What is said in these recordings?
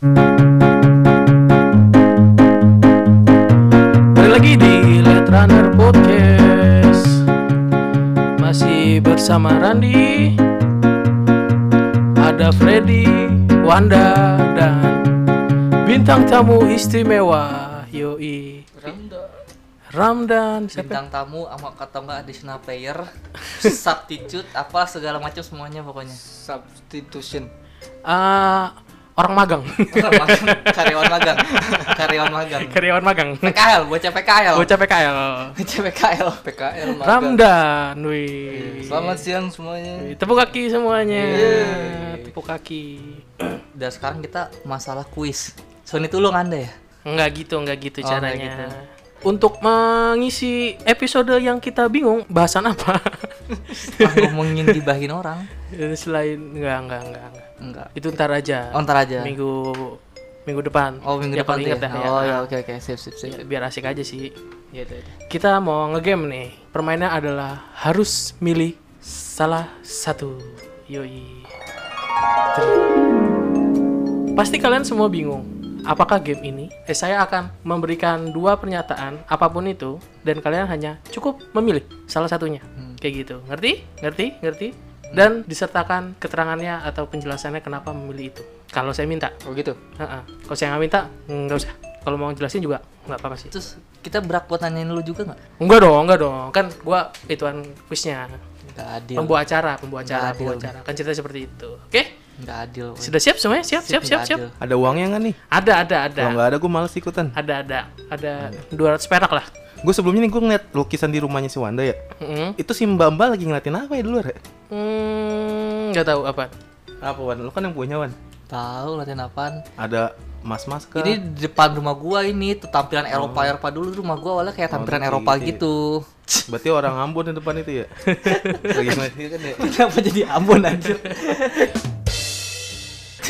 Balik lagi di Let Runner Podcast. Masih bersama Randi Ada Freddy, Wanda, dan Bintang tamu istimewa Yoi. Ramdan Siapa? bintang tamu sama kata nggak additional player. Substitute apa segala macam semuanya pokoknya. Substitution. Ah, Orang magang Orang magang, karyawan magang karyawan magang Karyawan magang PKL bocah PKL Bocah PKL bocah PKL PKL magang. Ramdan Wih Selamat siang semuanya. Wih, Tepuk kaki semuanya Yeay. Tepuk kaki dan sekarang kita masalah kuis Sony tulung anda ya Enggak gitu, enggak gitu Oh, enggak caranya. gitu. Untuk mengisi episode yang kita bingung, bahasan apa? ah, ngomongin gibahin orang Selain enggak, enggak, enggak, enggak. Enggak Itu ntar aja. oh, ntar aja Minggu minggu depan. oh minggu Ya, depan inget ya dah, oh ya oke oke sip sip sip ya, biar asik aja sih. ya udah, udah. Kita mau ngegame nih. Permainnya adalah harus milih salah satu. Yoi. Pasti kalian semua bingung. Apakah game ini? Eh, saya akan memberikan dua pernyataan apa pun itu dan kalian hanya cukup memilih salah satunya. Kayak gitu. Ngerti? Ngerti? Ngerti? Dan disertakan keterangannya atau penjelasannya kenapa memilih itu. Kalau saya minta. Oh gitu. Heeh. Kalau saya nggak minta, nggak usah. Kalau mau jelasin juga nggak apa-apa sih. terus kita berak buat nanyain lu juga nggak Enggak dong, enggak dong. Kan gua ituan quiznya. nggak adil Pembawa acara, pembawa acara, pembawa acara. Kan cerita seperti itu. Oke? nggak adil Sudah siap semuanya? Siap, siap, siap, siap. adil. Ada uangnya nggak nih? Ada, ada, ada. Kalau nggak ada gue males ikutan. Ada, ada. Ada 200 perak lah. Gue sebelumnya nih gue ngeliat lukisan di rumahnya si Wanda ya. Heeh. Itu si Mbak Mbak lagi ngeliatin apa ya di luar ya? Hmm, enggak tahu apa. Apa Wan? Lu kan yang punya Wan. tahu latihan apaan Ada mas-mas kah? Ini di depan rumah gua ini tuh tampilan Eropa Eropa dulu rumah gua awalnya kayak tampilan Oh, gitu, Eropa gitu ya. gitu. Berarti orang Ambon di depan itu ya? lagi ngeliatin kan ya? Kenapa jadi Ambon anjir?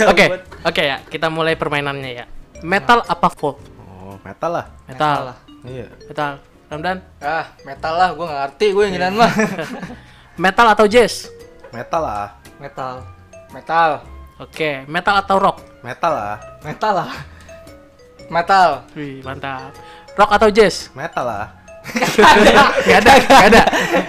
Oke, oke ya. Kita mulai permainannya ya. Metal apa folk? Oh, metal lah. Metal. Iya. Metal. Ramdan, Ah, metal lah, gua nggak ngerti gue yang mah. metal atau jazz? Metal lah. Metal. metal. Oke, metal atau rock? Metal lah. Metal lah. Metal. Wih, mantap. Rock atau jazz? Metal lah. Gak ada, gak ada,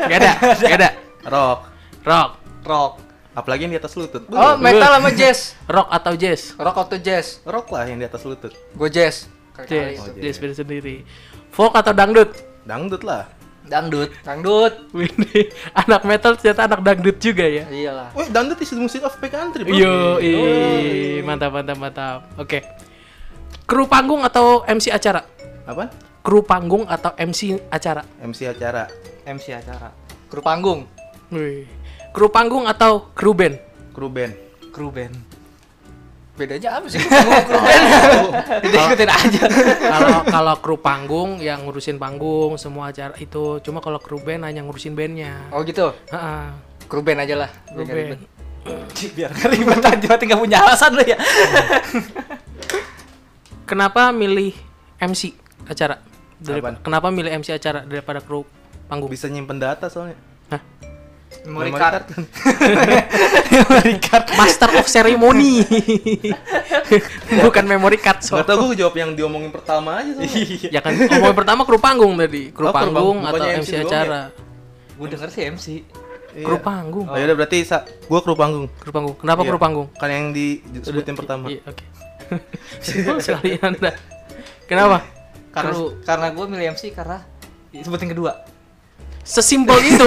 gak ada, gak ada. Rock. Rock, Rock. Apalagi yang di atas lutut. Oh, metal sama jazz. rock atau jazz? Rock atau jazz? Rock lah yang di atas lutut. Gue jazz. Jazz, Oh, jazz jazz. beda sendiri. Folk atau dangdut? Dangdut lah. Dangdut. Dangdut. Wih, anak metal ternyata anak dangdut juga ya. Iyalah. Wih, dangdut is the music of the country, bro. Yo, mantap, mantap, mantap. Oke. Kru panggung atau MC acara? Apa? Kru panggung atau MC acara? MC acara. MC acara. Kru panggung. Wih. Kru panggung atau kru band? Kru band. Kru band. Bedanya apa sih? Panggung kru band. Ikutin aja. Kalau kalau kru panggung yang ngurusin panggung semua acara itu. Cuma kalau kru band hanya ngurusin bandnya. Oh gitu. Heeh. Kru band aja lah. Kru band. Biar nggak ribet aja, mati nggak punya alasan lu ya. Kenapa milih MC acara? Kenapa milih MC acara daripada kru panggung? Bisa nyimpen data soalnya. Hah? Memory card. kan. Memory card. Master of ceremony. Bukan memory card so. Gak tau gue jawab yang diomongin pertama aja soalnya. Ya kan ngomongin pertama kru panggung tadi. Kru Oh, kru panggung panggung. atau MC, MC acara. Gue denger sih MC. Iya. Kru panggung. Oh, yaudah berarti sa gua kru panggung. Kru panggung. Kenapa Iya. kru panggung? Kan yang disebutin pertama. Iya, oke. Simpel sekali Anda. Kenapa? Karena Kru- karena gue milih MC karena sebutin kedua. Sesimpel itu.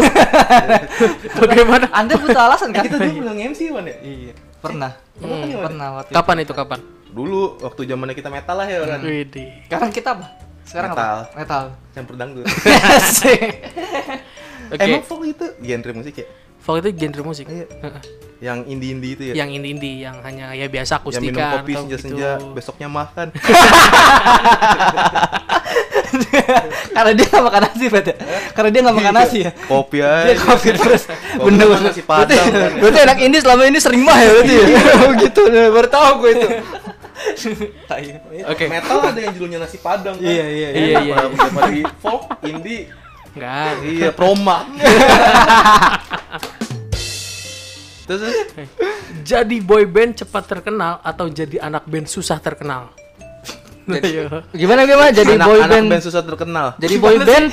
Bagaimana? Anda butuh alasan kan? Kita dulu bilang MC Wan ya? Iya. Pernah. Hmm. Pernah waktu itu. Kapan itu kapan? Dulu waktu zamannya kita metal lah ya kan. Widih. Sekarang kita apa? Sekarang Metal. apa? Metal. Campur dangdut. Oke. Emang folk itu genre musik ya? Folk itu genre musik. Iya. Heeh. Yang indie-indie itu ya? Yang indie-indie yang hanya ya biasa Yang minum kopi atau senja-senja, gitu. besoknya makan. Karena dia nggak makan nasi, Pat. ya? Karena dia nggak makan nasi ya. Kopi aja. Dia kopi terus. Bener bener. nasi padang kan. Berarti anak ini selama ini sering mah ya berarti ya? Oh gitu, baru tahu gue itu. Oke. Metal ada yang judulnya nasi padang kan. Iya, iya, iya. Iya, iya. Folk, indie, Enggak. iya, proma. Terus. Jadi boy band cepat terkenal atau jadi anak band susah terkenal? Ayo. Gimana gimana jadi anak, boy anak band, band susah terkenal. jadi boy band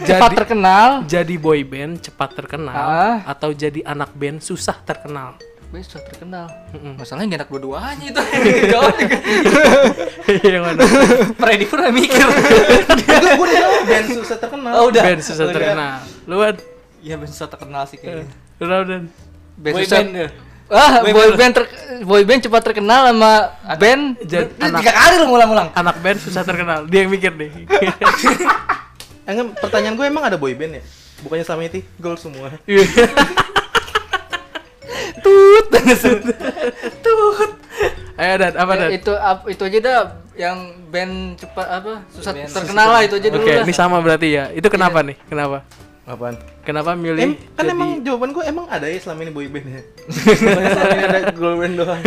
cepat Jadi- terkenal. Jadi boy band cepat terkenal Ah. atau jadi anak band susah terkenal? Boy sudah terkenal. Mm-mm. Masalahnya gak enak dua-duanya itu. Yang mana? Freddy udah mikir. Gue udah band susah terkenal. Oh, udah. Band susah terkenal. Luan, Iya band susah terkenal sih kayaknya. udah udah. Band Boy susah- band ya. Ah, Boy boy, band. ter- boy band cepat terkenal sama band Jadi Ini anak tiga kali lu ngulang-ngulang. anak band susah terkenal. Dia yang mikir deh. Enggak, pertanyaan gue emang ada boy band ya? Bukannya sama itu gold semua. tut. Ayo dan apa dan? Eh, itu ap- itu aja dah yang band cepat apa susah Band terkenal lah itu aja dulu Oke, ini sama berarti ya. Itu kenapa nih? Kenapa? Apaan? Kenapa Em, milih kan jadi emang jawaban gue emang ada ya selama ini boy band ya. Selama ini ada girl band doang.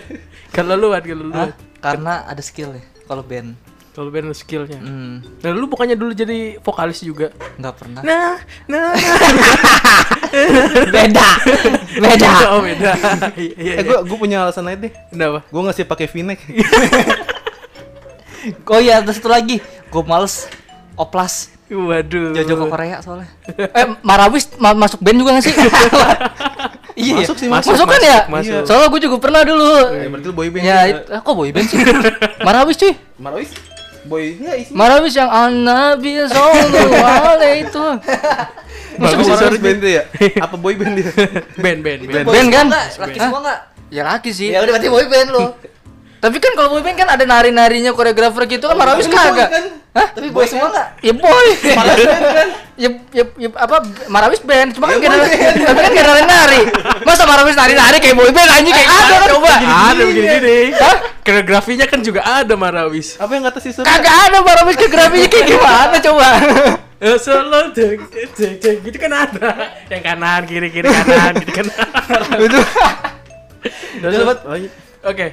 kalau lu Wan, kalau lu Hah? Karena ada skill ya kalau band. kalau band skillnya. Hmm, Nah, lu bukannya dulu jadi vokalis juga? nggak pernah. Nah, nah. beda. beda. oh, beda. Iya, iya. Eh gue gue punya alasan lain deh. Kenapa? Gue ngasih pakai v-neck. Oh iya, ada satu lagi. Gue males oplas. Waduh. Jojo ke Korea soalnya. eh Marawis ma- masuk band juga gak sih? Iya, Masuk sih Masuk, masuk kan ya? masuk. Soalnya gue juga pernah dulu. Ya, berarti boy band. Ya, juga. itu, ah, kok boy band sih? Marawis cuy. Marawis boy enggak isi. Marawis yang Anabi Sallallahu itu. Masuk sih, Marawis band tuh ya? Apa boy band dia? Band, band, band. Band kan? Enggak, laki semua enggak? Ya laki sih. Ya udah berarti boy band lu. Tapi kan kalau boy band kan ada nari-narinya koreografer gitu kan Marawis kagak. kan? Hah? Tapi boy semua enggak? Ya boy. Marawis band kan? ya, ya, ya, apa Marawis band cuma kan Ya, boy band. tapi kan gak ada nari masa Marawis nari-nari kayak boy band anjing kayak ada kan coba Ada begini-gini. Koreografinya kan juga ada Marawis. Apa yang kata si kagak ada Marawis ke grafinya kayak gimana coba Eh, solo deg deg deg deg gitu kan ada. Yang kanan, kiri, kiri, kanan gitu kan. itu Udah dapat. Oke.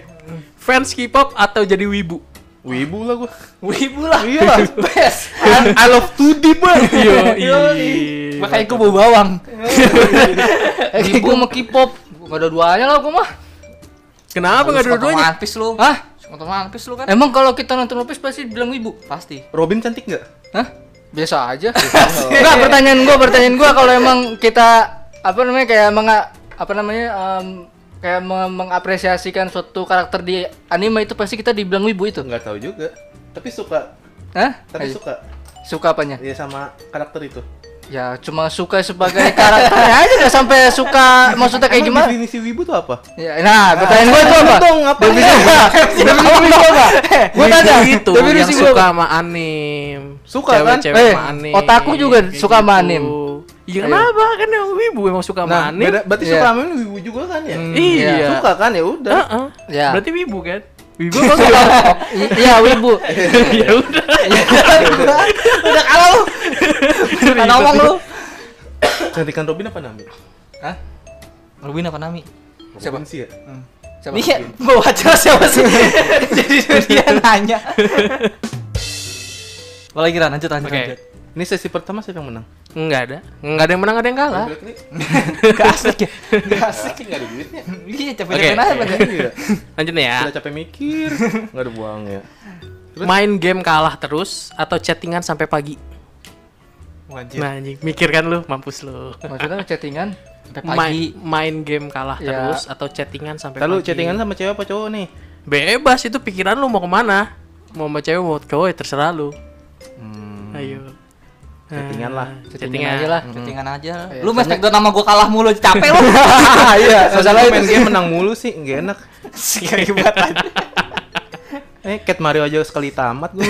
Fans K-pop atau jadi wibu? Wibu lah gua. Wibu lah. Iya lah. Best. I love 2D bang. Yo, Makanya gue bawa bawang. ibu sama K-pop gak ada duanya lah gua mah Kenapa nggak dua-duanya? One Piece lu. hah Nonton One Piece lu kan? emang kalau kita nonton One Piece pasti bilang ibu Pasti. Robin cantik nggak? hah biasa aja enggak pertanyaan gua pertanyaan gua kalau emang kita apa namanya kayak menga apa namanya em, kayak meng- mengapresiasikan suatu karakter di anime itu pasti kita dibilang wibu itu Nggak tahu juga. Tapi suka. hah Tapi Ayo. suka. suka apanya Ya sama karakter itu. Ya cuma suka sebagai karakternya aja nggak sampai suka maksudnya kayak Emang gimana? Definisi wibu tuh apa? Ya, nah, pertanyaan gue itu apa? dong, apa Definisi ya? Definisi gue apa? Gue tanya. itu yang suka apa? sama anim. Suka kan? Cewek-cewek Eh, sama anim. otaku juga suka sama anim. Iya kenapa? Kan yang wibu emang suka Nah, anim. beda, berarti Iya. suka sama wibu juga kan ya? Hmm, Iya. Suka kan ya udah. Heeh. Ya. Berarti wibu kan? Wibu i- Iya, wibu. ya udah. Udah kalah lu. Kan ngomong lu. Cantikan Robin apa Nami? Hah? Robin apa Nami? Siapa? Robin sih ya? Siapa? Nih, bawa acara siapa sih? Jadi dia nanya. Apa lagi Ran? Lanjut, lanjut, Oke. lanjut. Ini sesi pertama siapa yang menang? Enggak ada. Enggak ada yang menang, ada yang kalah. Gak asik ya? Gak asik. Nggak ada duitnya. Iya, capek-capek aja pada. Iya. Lanjut nih ya. Udah capek mikir, nggak ada buangnya. Terus? Main game kalah terus atau chattingan sampai pagi? Wajib. Nah, anjing, mikir kan lu, mampus lu. Maksudnya chattingan? Sampai Main, pagi. main game kalah Ya. terus atau chattingan sampai Lalu pagi? chattingan sama cewek apa cowok nih? Bebas itu pikiran lu mau ke mana? Mau sama cewek mau cowok ya terserah lu. Hmm. Ayo. Chattingan lah. Ah, Chattingan aja lah. Chattingan aja. Iya, Lu mes take nama gua kalah mulu, capek lu. Iya, Masalah main game menang mulu sih, nggak enak. Buat aja. Eh, Cat Mario aja sekali tamat gue.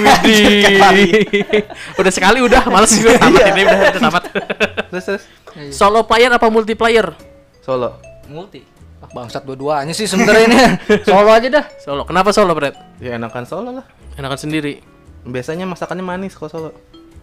udah sekali udah males gue tamat ini udah, udah tamat. terus terus. Solo player apa multiplayer? Solo. Multi. Ah, bangsat dua-duanya sih sebenarnya ini. Solo aja dah. Solo. Kenapa solo, Brad? Ya enakan solo lah. Enakan sendiri. Biasanya masakannya manis kalau solo.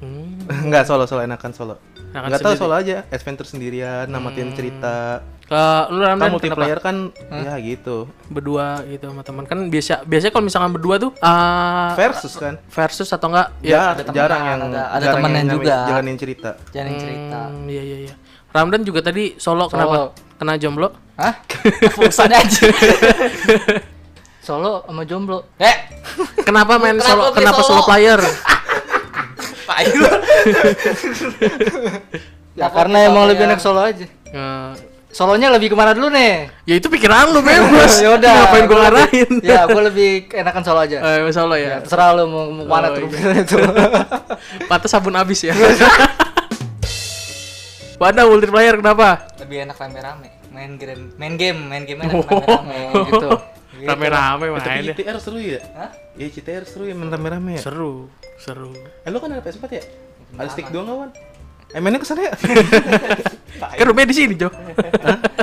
Hmm. Enggak solo, solo enakan solo. Enakan Enggak tahu solo aja, adventure sendirian, namatin cerita. Ke lu Kan multiplayer kenapa? kan ya gitu. berdua gitu sama teman kan biasa biasanya kalau misalkan berdua tuh uh, Versus kan. versus atau enggak Ya, ada temenan, jarang yang ada- ada jarang yang juga. jalanin cerita. Jangan cerita. Hmm, iya iya iya. Ramdan juga tadi solo, kenapa? Kena jomblo? Hah? Fokusan aja. Solo sama jomblo. Eh, Kenapa main Kenapa solo? Kenapa solo? solo player? Pak Ayu. Ya karena emang lebih enak solo aja. Eh, Solonya lebih ke mana dulu nih? ya itu pikiran lu bebas. ya udah. Ngapain lebih- ngarahin? Ya, gua lebih enakan solo aja. Eh, solo Ya, ya. terserah lu mau, mau mana Oh, tuh iya. itu. Pantes sabun habis ya. Wanda multiplayer kenapa? Lebih enak rame-rame. Main game, main game, main game enak rame-rame. gitu. Rame-rame Eh, tapi main. ya. CTR seru ya? Hah? Iya CTR seru ya main rame-rame ya? Seru, seru. Eh lu kan ada PS4 ya? Ada stick doang kawan? Eh mainnya ke sana ya? Kan rumahnya di sini, Jo.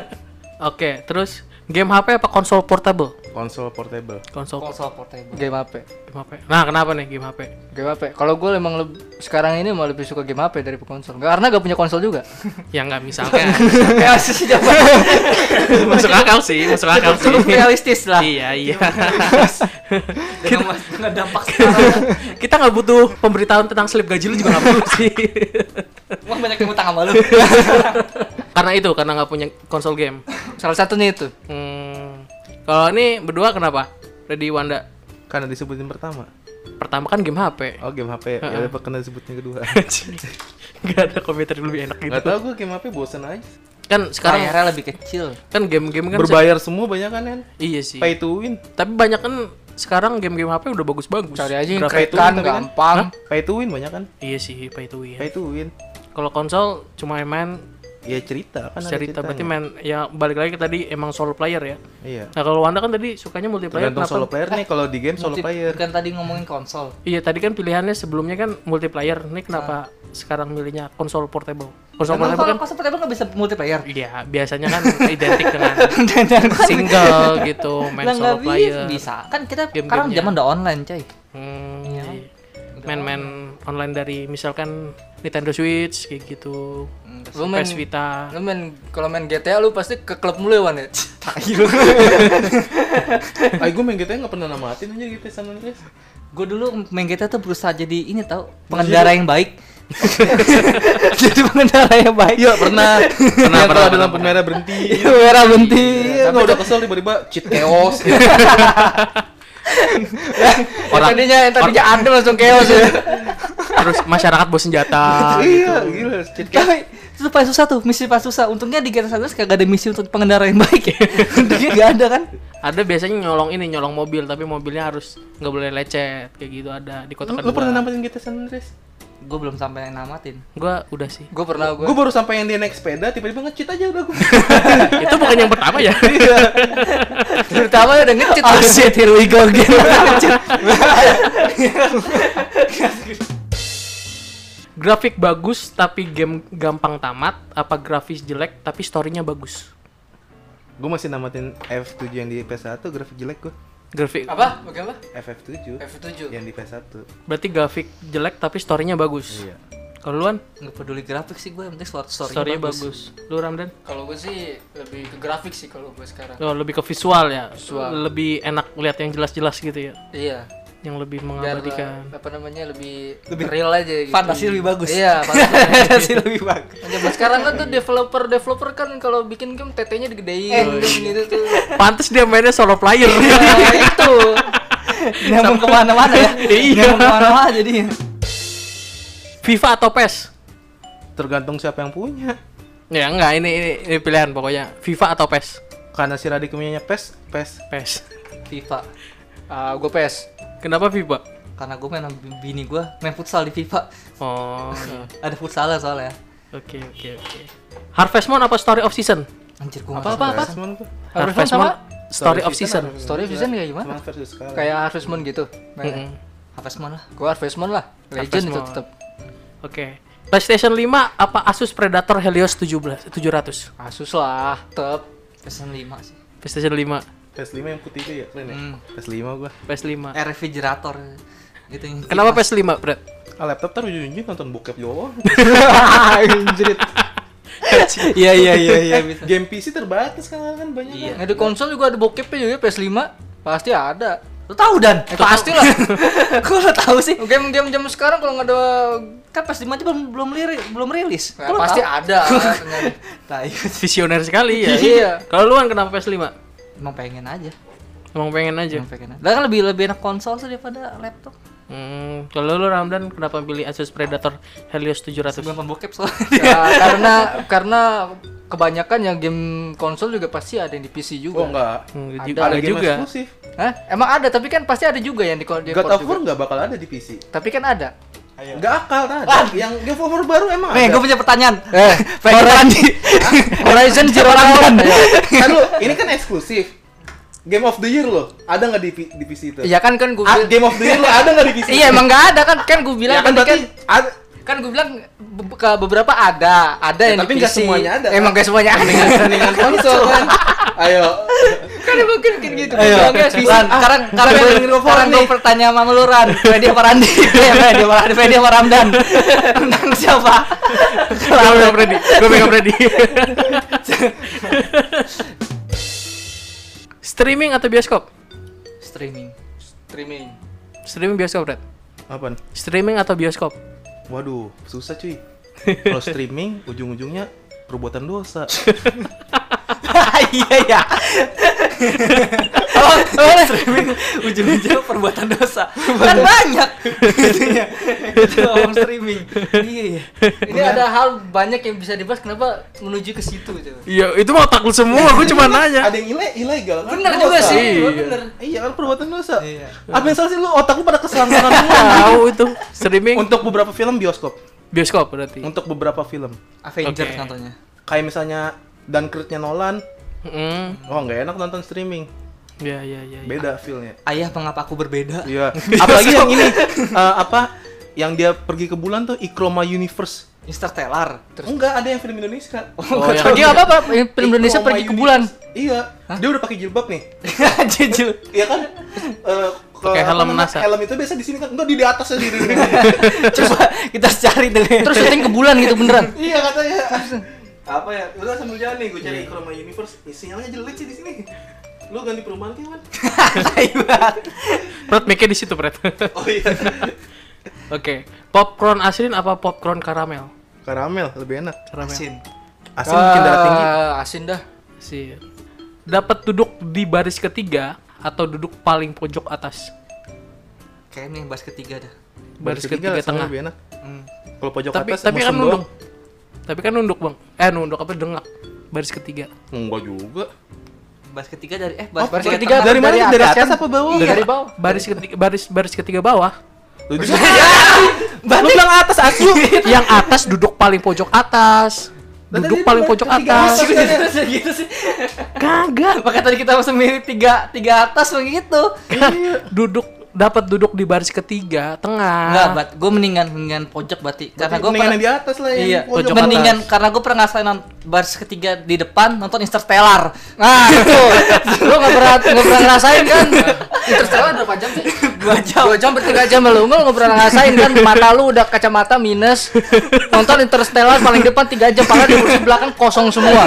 Oke, terus game HP apa konsol portable? Konsol portable Konsol Konsol portable. Game HP. game HP. Nah, kenapa nih game HP? Game HP. Kalau gue emang leb- sekarang ini mau lebih suka game HP dari konsol. Nggak, karena gak punya konsol juga. Ya nggak misalkan. Ya sih masuk akal sih, masuk akal sih. Cukup realistis lah. Iya, iya. Mas- dengan dampak sekarang. Kita nggak butuh pemberitahuan tentang slip gaji lu juga nggak perlu sih. Wah banyak yang utang sama lu. Karena itu, karena nggak punya konsol game. Salah satunya itu. Hmm. Kalau ini berdua kenapa? Ready Wanda. Karena disebutin pertama Pertama kan game HP. Oh game HP, ya udah karena disebutnya kedua Gak ada komentar yang lebih enak gitu. Gak tau gue game HP bosan aja Kan sekarang Bayarnya lebih kecil. kan game-game kan Berbayar semua banyak kan kan? Iya sih. Pay to win Tapi banyak kan sekarang game-game HP udah bagus-bagus. Cari aja yang Grafik- kan tapi kan- gampang. Pay to win banyak kan? Iya sih, pay to win. Pay to win Kalau konsol cuma main Ya cerita kan ada cerita berarti main ya balik lagi ke tadi emang solo player ya. Iya Nah, kalau Wanda kan tadi sukanya multiplayer Tergantung kenapa? solo player nih, kalau di game solo player Kan tadi ngomongin konsol. Iya, tadi kan pilihannya sebelumnya kan multiplayer. Ini kenapa sekarang milihnya konsol portable? Konsol Emang portable kan konsol portable nggak bisa multiplayer? Iya, biasanya kan identik dengan single gitu, main Lah, solo player. bisa. bisa. Kan kita sekarang zaman udah online, coy. Hmm, Iya. iya. main-main online dari misalkan Nintendo Switch kayak gitu. Hmm, Lu main, PS Vita. lu main kalau main GTA lu pasti ke klub mulu ya, Wan ya? Ay gue main GTA gak pernah namatin aja GTA San Andreas Gue dulu main GTA tuh berusaha jadi ini tau pengendara yang baik. jadi pengendara yang baik. Iya pernah Pernah pernah, ada lampu merah berhenti merah berhenti. Iya, gua udah kesel tiba-tiba cheat chaos gitu. Yang tadinya yang tadinya adem langsung chaos ya. Terus masyarakat bawa senjata. Iya, gila cheat chaos. Tapi itu paling susah tuh, misi paling susah. Untungnya di GTA San Andreas kagak ada misi untuk pengendara yang baik ya. Untungnya gak ada kan. Ada biasanya nyolong ini, nyolong mobil, tapi mobilnya harus nggak boleh lecet kayak gitu ada di kota Lu, lu pernah namatin GTA San Andreas? Gue belum sampai namatin. Gua udah sih. Gue pernah gue. Gue baru sampai yang dia naik sepeda, tiba-tiba nge-cheat aja udah gue. Itu bukan yang pertama ya. Pertama udah ngecit. Oh shit, here we go again. Grafik bagus tapi game gampang tamat, apa grafis jelek tapi storynya bagus? gue masih namatin F7 yang di PS1, grafik jelek gue. Grafik Apa? Bagaimana? FF7 F7. yang di PS1. berarti grafik jelek tapi storynya bagus. Iya. Kalau luan Nggak peduli grafik sih gue, yang penting story storynya bagus. Lu Ramdan? Kalau gue sih lebih ke grafik sih kalau gue sekarang. Oh, lebih ke visual ya. Visual. Lebih enak lihat yang jelas-jelas gitu ya. Iya. Yang lebih Biar mengabadikan. apa namanya lebih lebih real aja gitu. Fantasi lebih bagus. Iya, fantasi. Lebih bagus. Sekarang kan tuh developer developer kan kalau bikin game TT-nya digedein gitu tuh. Pantes dia mainnya solo player. Nah, itu. Nyambung ke mana-mana ya. Iya. Nyambung ke mana-mana jadinya. FIFA atau PES? Tergantung siapa yang punya. Ya enggak, ini, ini ini pilihan pokoknya. FIFA atau PES? Karena si Radik punyanya PES, PES. PES. FIFA. Ah, gue PES. Kenapa FIFA? Karena gue main sama bini gue main futsal di FIFA. Oh. Ada futsal soalnya. Oke, oke, oke. Harvest Moon apa Story of Season? Anjir gue Apa, apa, apa? PES Moon tuh. Harvest Moon sama? Story of Season. Story of Season kayak gimana? Kayak Harvest Moon gitu. Harvest Moon lah. Gue Harvest Moon lah. Harvest Legend itu tetap. Oke. PlayStation 5 apa Asus Predator Helios 17 700? Asus lah, tetap. Season 5 sih. PlayStation 5, PS5 yang putih itu ya, keren ya? Hmm. PS5 gua. PS5. Eh refrigerator gitu yang Kenapa kipas. PS5, Brad? Ah, laptop taruh ujung-ujung nonton bokep doang. Anjrit. Iya iya iya iya bisa. Game PC terbatas kan kan banyak Iya. kan. Nah, di konsol juga ada bokepnya juga PS5. Pasti ada. Lu tahu dan? Eh, pasti lah. Kok lu tahu sih? Game-game zaman sekarang kalau nggak ada Kan pas dimanja belum belum lirik, belum rilis. Nah, pasti tahu? ada. ternyata. Tai. Visioner sekali ya. Iya. Kalau lu kan kenapa PS5? Emang pengen aja. Emang pengen aja. Emang pengen aja. Lah kan lebih lebih enak konsol sih daripada laptop. Hmm, kalau lu Ramdan kenapa pilih Asus Predator Helios 700? Sebelum pembokep soalnya. Ya, karena karena kebanyakan yang game konsol juga pasti ada yang di PC juga. Oh enggak. Hmm, Ada, juga, Ada ada game juga. eksklusif. Hah? Emang ada, tapi kan pasti ada juga yang di, di God of juga. War enggak bakal ada di PC. Tapi kan ada. Enggak akal ada. Yang Game War baru emang Nih, gue punya pertanyaan. Eh, Randi. Horizon Zero Dawn. kan lu, ini kan eksklusif. Game of the Year loh. Ada nggak di, di PC itu? Iya kan kan gue Ah, Game of the Year lo ada nggak di PC? Iya emang nggak ada kan kan gue bilang Ya kan tadi berarti ada. Kan gue bilang be- ke beberapa ada ada Ya, yang tapi nggak semuanya ada, emang kan? gak semuanya ada Dengan konsol kan. Ayo. kan emang kan kan gitu Ayo, Ran, PC. sekarang sekarang gue sekarang gue bertanya sama lu Ran, Fedi apa Randi? Fedi apa Randi? Fedi apa Ramdan? Menang siapa? Gue pegang Freddy. Gue pegang Freddy. Streaming atau bioskop? Streaming. streaming Streaming bioskop, Red. Apa? Streaming atau bioskop? Waduh, susah cuy. Kalau streaming ujung-ujungnya perbuatan dosa. Iya ya. Oh, streaming ujung-ujung perbuatan dosa. Kan banyak. Itunya. Itu om streaming. Iya iya. ini ada hal banyak yang bisa dibahas kenapa menuju ke situ gitu Iya, itu mah otak lu semua. Gue cuma nanya. Ada yang ile ilegal kan? bener juga sih Iya. bener Iya kan perbuatan dosa. Iya. Apa yang salah sih lu otak lu pada keselangkangan semua. Tahu itu. Streaming Untuk beberapa film bioskop. bioskop berarti. Untuk beberapa film. Avenger Oke. contohnya. Kayak misalnya Dunkirk-nya Nolan. Hmm. Oh nggak enak nonton streaming. Ya, ya, ya. ya. Beda feel-nya. Ayah mengapa aku berbeda? Iya. Apalagi yang ini eh, apa? Yang dia pergi ke bulan tuh Ikroma Universe. Interstellar. Enggak, ada yang film Indonesia. Oh, yang pergi apa apa film Indonesia Ikroma pergi ke bulan. Iya. Dia udah pakai jilbab nih. Jujur. Iya kan? Eh, ke- Pakai helm? NASA. Helm itu biasa di sini kan. Enggak di di atas aja di Coba kita cari dulu. ya. terus syuting ke bulan gitu beneran Iya katanya. Apa ya? Udah sambil jalan nih gue cari Ikroma Universe. Sinyalnya jelek sih di sini. Lu ganti perumahan kan? Pret mic di situ, Pret. Oh iya. Oke. Popcorn asin apa popcorn karamel? Karamel lebih enak. Karamel. Asin. Asin mungkin darah tinggi. Ah, asin dah Sih. Dapat duduk di baris ketiga atau duduk paling pojok atas? Kayaknya yang bahas ketiga dah. Baris ketiga ketiga, tengah. lebih enak. Hmm. Kalau pojok Tapi atas tapi kan nunduk. Tapi kan nunduk, Bang. Eh, nunduk apa dengak? Baris ketiga. Enggak juga. Bahas ketiga dari eh Oh, bahas baris ketiga dari mana? dari atas kan? apa bawah? Iya. dari bawah Baris ketiga baris baris ketiga bawah. Lu bilang atas asu. Yang atas duduk paling pojok atas. Duduk paling baris pojok atas. Gitu, gitu sih. Kagak. Makanya tadi kita langsung milih tiga tiga atas begitu. Duduk dapat duduk di baris ketiga, tengah. Enggak, bat, gue mendingan mendingan pojok berarti. Karena gue mendingan yang di atas lah yang Iya, pojok mendingan atas. karena gue pernah ngerasain non- baris ketiga di depan nonton Interstellar. nah itu lu nggak pernah nggak pernah ngerasain kan Interstellar berapa jam sih Dua jam. dua jam bertiga jam lu lu nggak pernah ngerasain kan mata lu udah kacamata minus nonton Interstellar paling depan tiga jam padahal di kursi belakang kosong semua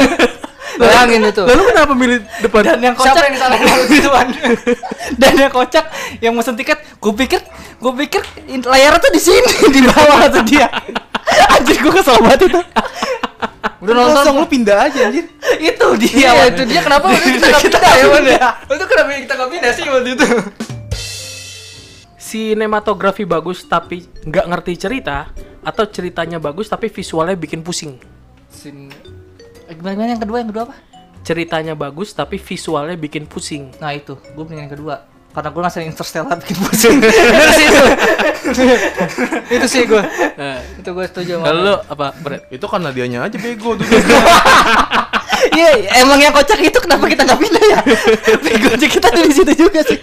bayangin itu Lalu kenapa milih depan? Dan yang kocak Siapa yang disalahin? Gituan. Dan yang kocak yang mesen tiket, gue pikir gue pikir layarnya tuh di sini di bawah tuh dia. Anjir gue kesel banget itu. udah Kosong nonton lu pindah aja anjir. itu dia. iya itu dia kenapa waktu itu kita nggak Kita pindah ya Wan ya itu kenapa kita nggak pindah sih waktu itu Sinematografi bagus tapi nggak ngerti cerita atau ceritanya bagus tapi visualnya bikin pusing. Sin Gimana gimana yang kedua yang kedua apa? Ceritanya bagus tapi visualnya bikin pusing. Nah itu, gue mending yang kedua. Karena gue ngerasain Interstellar bikin pusing. itu sih itu itu sih gue Nah, itu gue setuju sama lu apa, Brad? Itu karena dianya aja bego dulu. Iya, emang yang kocak itu kenapa kita nggak pindah ya? Bego aja kita dari situ juga sih.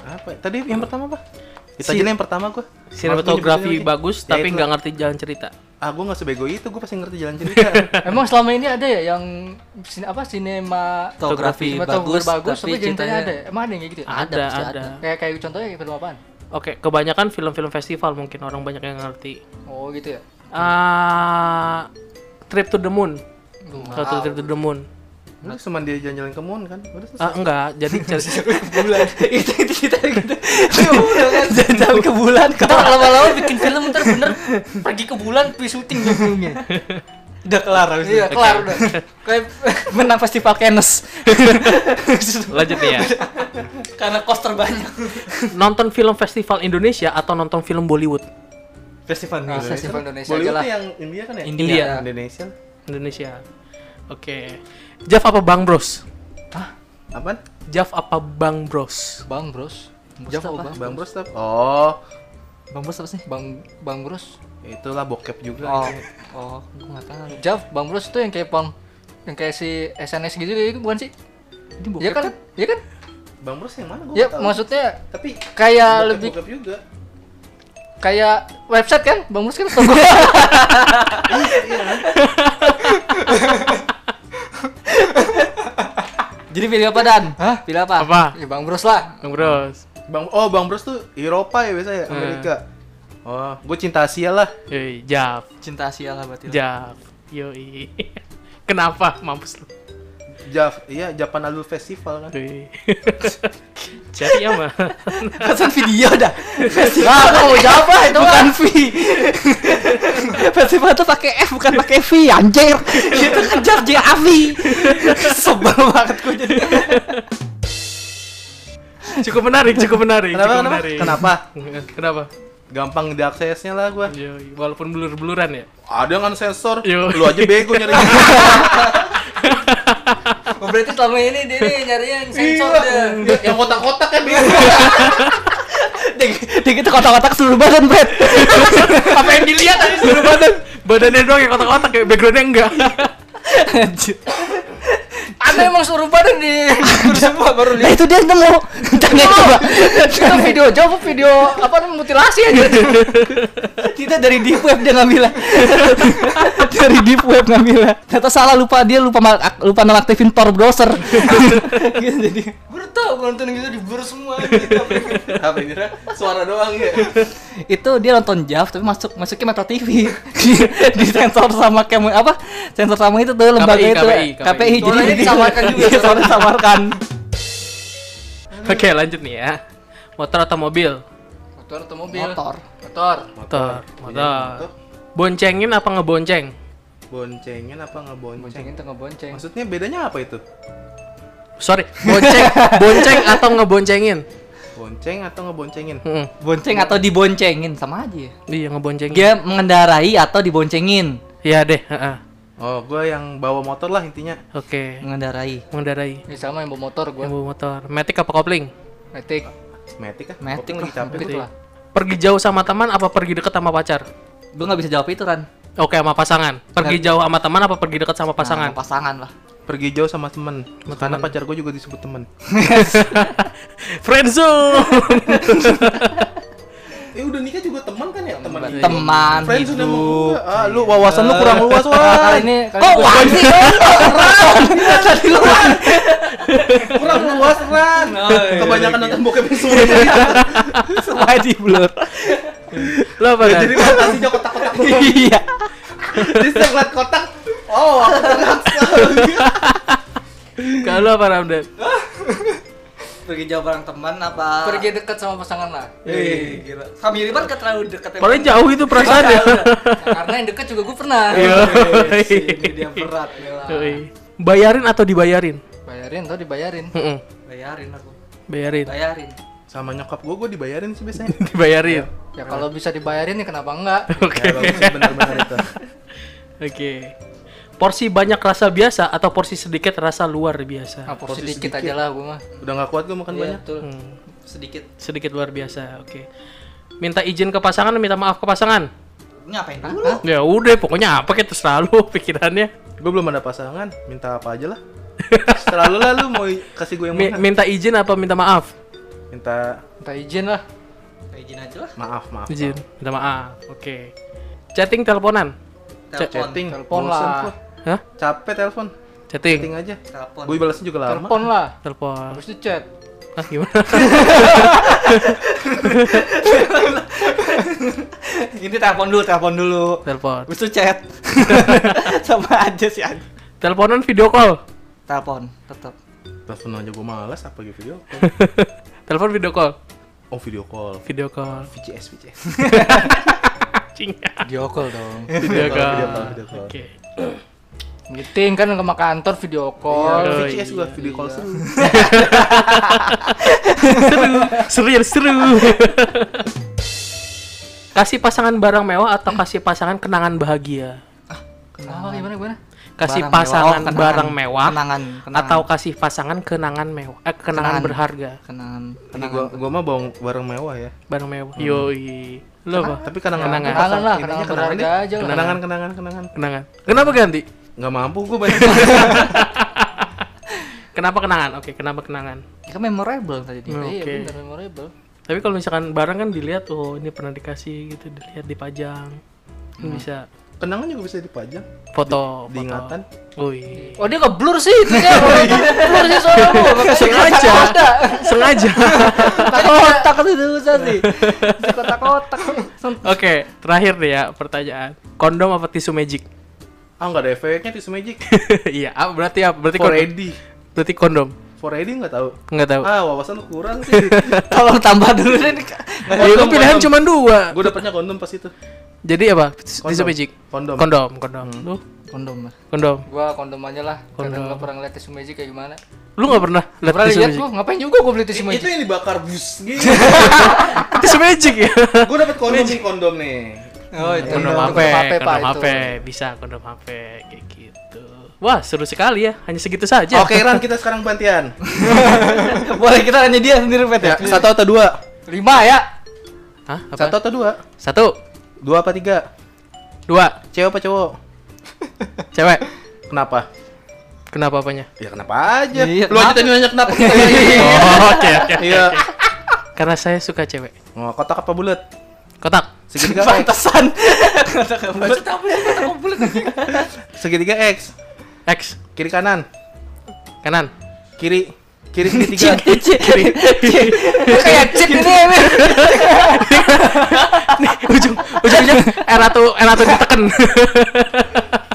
apa? Tadi yang pertama apa? Kita Si- aja yang pertama gua. Sinematografi bagus Ya, tapi itu. nggak ngerti jalan cerita. Ah, gua nggak sebego itu, gua pasti ngerti jalan cerita. Emang selama ini ada ya yang sine, apa sinematografi bagus, bagus, tapi tapi ceritanya ada. ya? Emang ada yang kayak gitu ya? Ada, pasti ada. Kayak kayak contohnya kayak film apaan? Oke, kebanyakan film-film festival mungkin orang banyak yang ngerti. Oh gitu ya. Ah, Trip to the Moon. Wow. Satu Trip to the Moon. Lu cuma dia jalan-jalan ke Moon kan? Udah selesai. Ah, enggak, jadi cari bulan itu itu cerita gitu jalan ke bulan Ntar lama-lama bikin film ntar bener pergi ke bulan pergi syuting dong filmnya. udah kelar habis Iya, kelar udah. Kayak menang festival Cannes lanjut nih ya. karena kos terbanyak. Nonton film festival Indonesia atau nonton film Bollywood? festival Nah, Indonesia. festival Indonesia itu yang India kan ya? India. Indonesia. Indonesia. Oke. Jav apa Bang Bros? Apaan? Jav apa Bang Bros? Bang Bros. Jawab apa? apa? Bang Bros tap. Oh, bang bos apa sih Bang Bang Bros. itulah bokep juga. Oh, oh, gua enggak tahu. Jav, Bang Bros itu yang kayak pon yang kayak si SNS gitu gitu bukan sih? ini bokep Iya kan? Iya kan? Bang Bros yang mana gua Ya nggak tahu. maksudnya tapi kayak bokep- lebih bokep juga. kayak website kan? Bang Bros kan toko. jadi pilih apa dan Hah? Pilih apa? Apa? Ya Bang Bros lah. Bang Bros. Bang oh Bang Bros tuh Eropa ya biasanya Hmm. Amerika. Oh, gue cinta Asia lah. Yoi, Jav. cinta Asia lah berarti Jav. Yoi. Kenapa mampus lu? Jav, iya Japan Idol Festival kan. Cari apa? pesan video dah Nah, aku mau apa itu bukan V festival tuh pakai F bukan pakai V anjir itu kejar J A V sebel banget gue jadi cukup menarik, cukup menarik. Kenapa cukup kenapa? menarik. Kenapa? Kenapa? Gampang diaksesnya lah gua. Walaupun blur-bluran ya. Ada kan sensor. Yo. Lu aja bego nyari. Berarti selama ini dia nih nyari yang sensor Iya. dia. yang kotak-kotak kan dia gitu kotak-kotak seluruh badan Brad Apa yang dilihat tadi seluruh badan? Badannya doang yang kotak-kotak kayak backgroundnya enggak. Anjir. Ada emang suruh badan di semua baru Nah lihat. itu dia nemu Tanya coba Itu video jawab video apa mutilasi aja. Kita dari deep web dia ngambilnya Dari deep web ngambilnya Ternyata salah lupa dia lupa lupa nonaktifin Tor browser gitu, Jadi Baru tahu gua nonton gitu di blur semua gitu. Apa ini? Ra? Suara doang ya. itu dia nonton Jav tapi masuk masuknya Metro TV di sensor sama kamu apa sensor sama itu tuh lembaga KPI, itu KPI. KPI, jadi Suaranya disamarkan juga, iya, suara disamarkan Oke, lanjut nih ya. Motor atau mobil? Motor atau mobil? motor Motor. Motor. Motor. Boncengin apa ngebonceng? Boncengin apa ngebonceng? Boncengin tengah bonceng. Maksudnya bedanya apa itu? Sorry, bonceng, bonceng atau ngeboncengin? Bonceng atau ngeboncengin? Hmm, bonceng atau diboncengin sama aja iya ngeboncengin. dia mengendarai atau diboncengin Iya deh, heeh. Oh, gue yang bawa motor lah intinya. Oke, mengendarai mengendarai. Ini sama yang bawa motor Yang gua. bawa motor. Matic apa kopling? Matic. Matic ah. Matic lah, capek. Matic lah. Pergi jauh sama teman apa pergi deket sama pacar? gue nggak bisa jawab itu Ran Oke, sama pasangan. Pergi jauh sama teman apa pergi deket sama pasangan? Nah, pasangan lah Pergi jauh sama temen. Sama Karena temen. pacar gue juga disebut temen. Friendzone. teman kan ya? Teman. teman Friends udah mau. Ah, lu wawasan lu kurang luas Kali wah. ini kali kok ini gua- wah sih tadi lu kurang luas Ran. Kebanyakan nonton bokep semua. semuanya di blur Lo apa Dan? Jadi fantasinya kotak-kotak iya Jadi setiap ngeliat kotak, oh aku terpaksa. Kalau apa Ramdan? Pergi jauh bareng teman apa pergi dekat sama pasangan lah. Eh, gila. Family banget kan terlalu dekat Paling jauh itu perasaan ya. Nah, karena yang dekat juga gue pernah. Iya. Ini dia berat gila. Yoi. Bayarin atau dibayarin? Bayarin atau dibayarin? Heeh. Bayarin aku. Bayarin. Bayarin. Sama nyokap gue, gue dibayarin sih biasanya. Dibayarin. Ya kalau bisa dibayarin ya kenapa enggak? Oke. Ya, bagus sih, benar-benar itu. Oke. Porsi banyak rasa biasa atau porsi sedikit rasa luar biasa? Ah, porsi Porsi dikit sedikit. aja lah gue mah. Udah gak kuat gue makan Iya, banyak. betul. Hmm, Sedikit. sedikit luar biasa. Oke. Minta izin ke pasangan, minta maaf ke pasangan. Ngapain dulu? Ya udah, pokoknya apa kayak terserah lu pikirannya. Gue belum ada pasangan, minta apa aja lah. Selalu lah lu mau kasih gue yang mana? minta izin apa minta maaf? Minta Minta izin lah. Izin aja lah. maaf, maaf. Izin, minta maaf. Oke. Chatting, teleponan. Telepon. Chatting, Telepon lah. Hah? Capek telepon. Chatting. Chatting aja. Telepon. Gue balasnya juga lama. Telepon lah. Telepon. Habis itu chat. Hah, gimana? Ini telepon dulu, telepon dulu. Telepon. Habis itu chat. Sama aja sih anjing. Teleponan video call. Telepon, tetap. Telepon aja gue malas apa gitu video call. Telepon video call. Oh video call. Video call. VCS VCS. Cing. Video call dong. Video call. video call, video call. Oke. Meeting kan ke kantor video Oh, call. Oh, VCS iya, gua video call seru. Seru ya seru. kasih pasangan barang mewah atau kasih pasangan kenangan bahagia? Kenapa gimana gimana? Kasih Barang mewah. pasangan Oh, kenangan. barang mewah Kenangan, kenangan. atau kasih pasangan kenangan mewah eh, kenangan, Kenangan. berharga kenangan Ini kenangan. gua gua mah bawa barang mewah ya. barang mewah yoi lo apa Tapi kenangan Kenangan. Kenangan lah, kenangan kenangan berharga aja. Kenangan kenangan kenangan. kenangan kenapa ganti Nggak mampu gua banyak. kenapa kenangan oke kenapa kenangan Ya kan memorable tadi dia. Oke. Iya benar memorable. tapi kalau misalkan barang kan dilihat oh ini pernah dikasih gitu dilihat dipajang Kan bisa Kenangan juga bisa dipajang. foto foto. Diingatan. Wih. Oh dia ngeblur sih itu ya. Blur sih soalnya lu. Sengaja sengaja Kotak-kotak itu susah sih. Kotak-kotak. oke terakhir deh ya pertanyaan kondom apa tisu magic Ah nggak ada efeknya tisu magic. iya ah, berarti apa berarti kondom berarti kondom For ready nggak tahu. nggak tahu Ah wawasan lu kurang sih. Tolong tambah dulu deh. ya pilihan cuma dua Gue dapetnya kondom pas itu. jadi apa tisu Kondom. magic Kondom. kondom kondom lu Kondom lah. kondom Gua kondom aja lah. Karena Kondom. nggak pernah ngeliat tisu magic kayak gimana. lu nggak pernah lihat Pernah tisu lihat magic gua, ngapain juga gua beli tisu Itu magic. yang dibakar bus gitu. tisu magic ya gue dapet kondom nih kondom nih. Oh, itu. kondom Kondom HP, HP, Pak, kondom itu. HP, bisa kondom HP kayak. Wah seru sekali ya, hanya segitu saja. Oke Ran kita sekarang gantian. Boleh kita nanya dia sendiri, Pet ya. Ya, satu atau dua? Lima ya. Hah? Apa? Satu atau dua? Satu, Dua apa tiga? dua, Cewek apa cowok? cewek. Kenapa? Kenapa apanya? Ya kenapa aja? Iya, Lu aja tadi nanya kenapa? Oh, oke oke. Iya. Karena saya suka cewek. Oh, kotak apa bulat? Kotak. Segitiga X. Pantesan. Maksud apa ya? Kata komplit. Segitiga X. X, Kiri kanan. kanan. Kiri. Kiri segitiga. Kiri. Kayak chip ini. ini. Ujung ujungnya R1 R1 ditekan.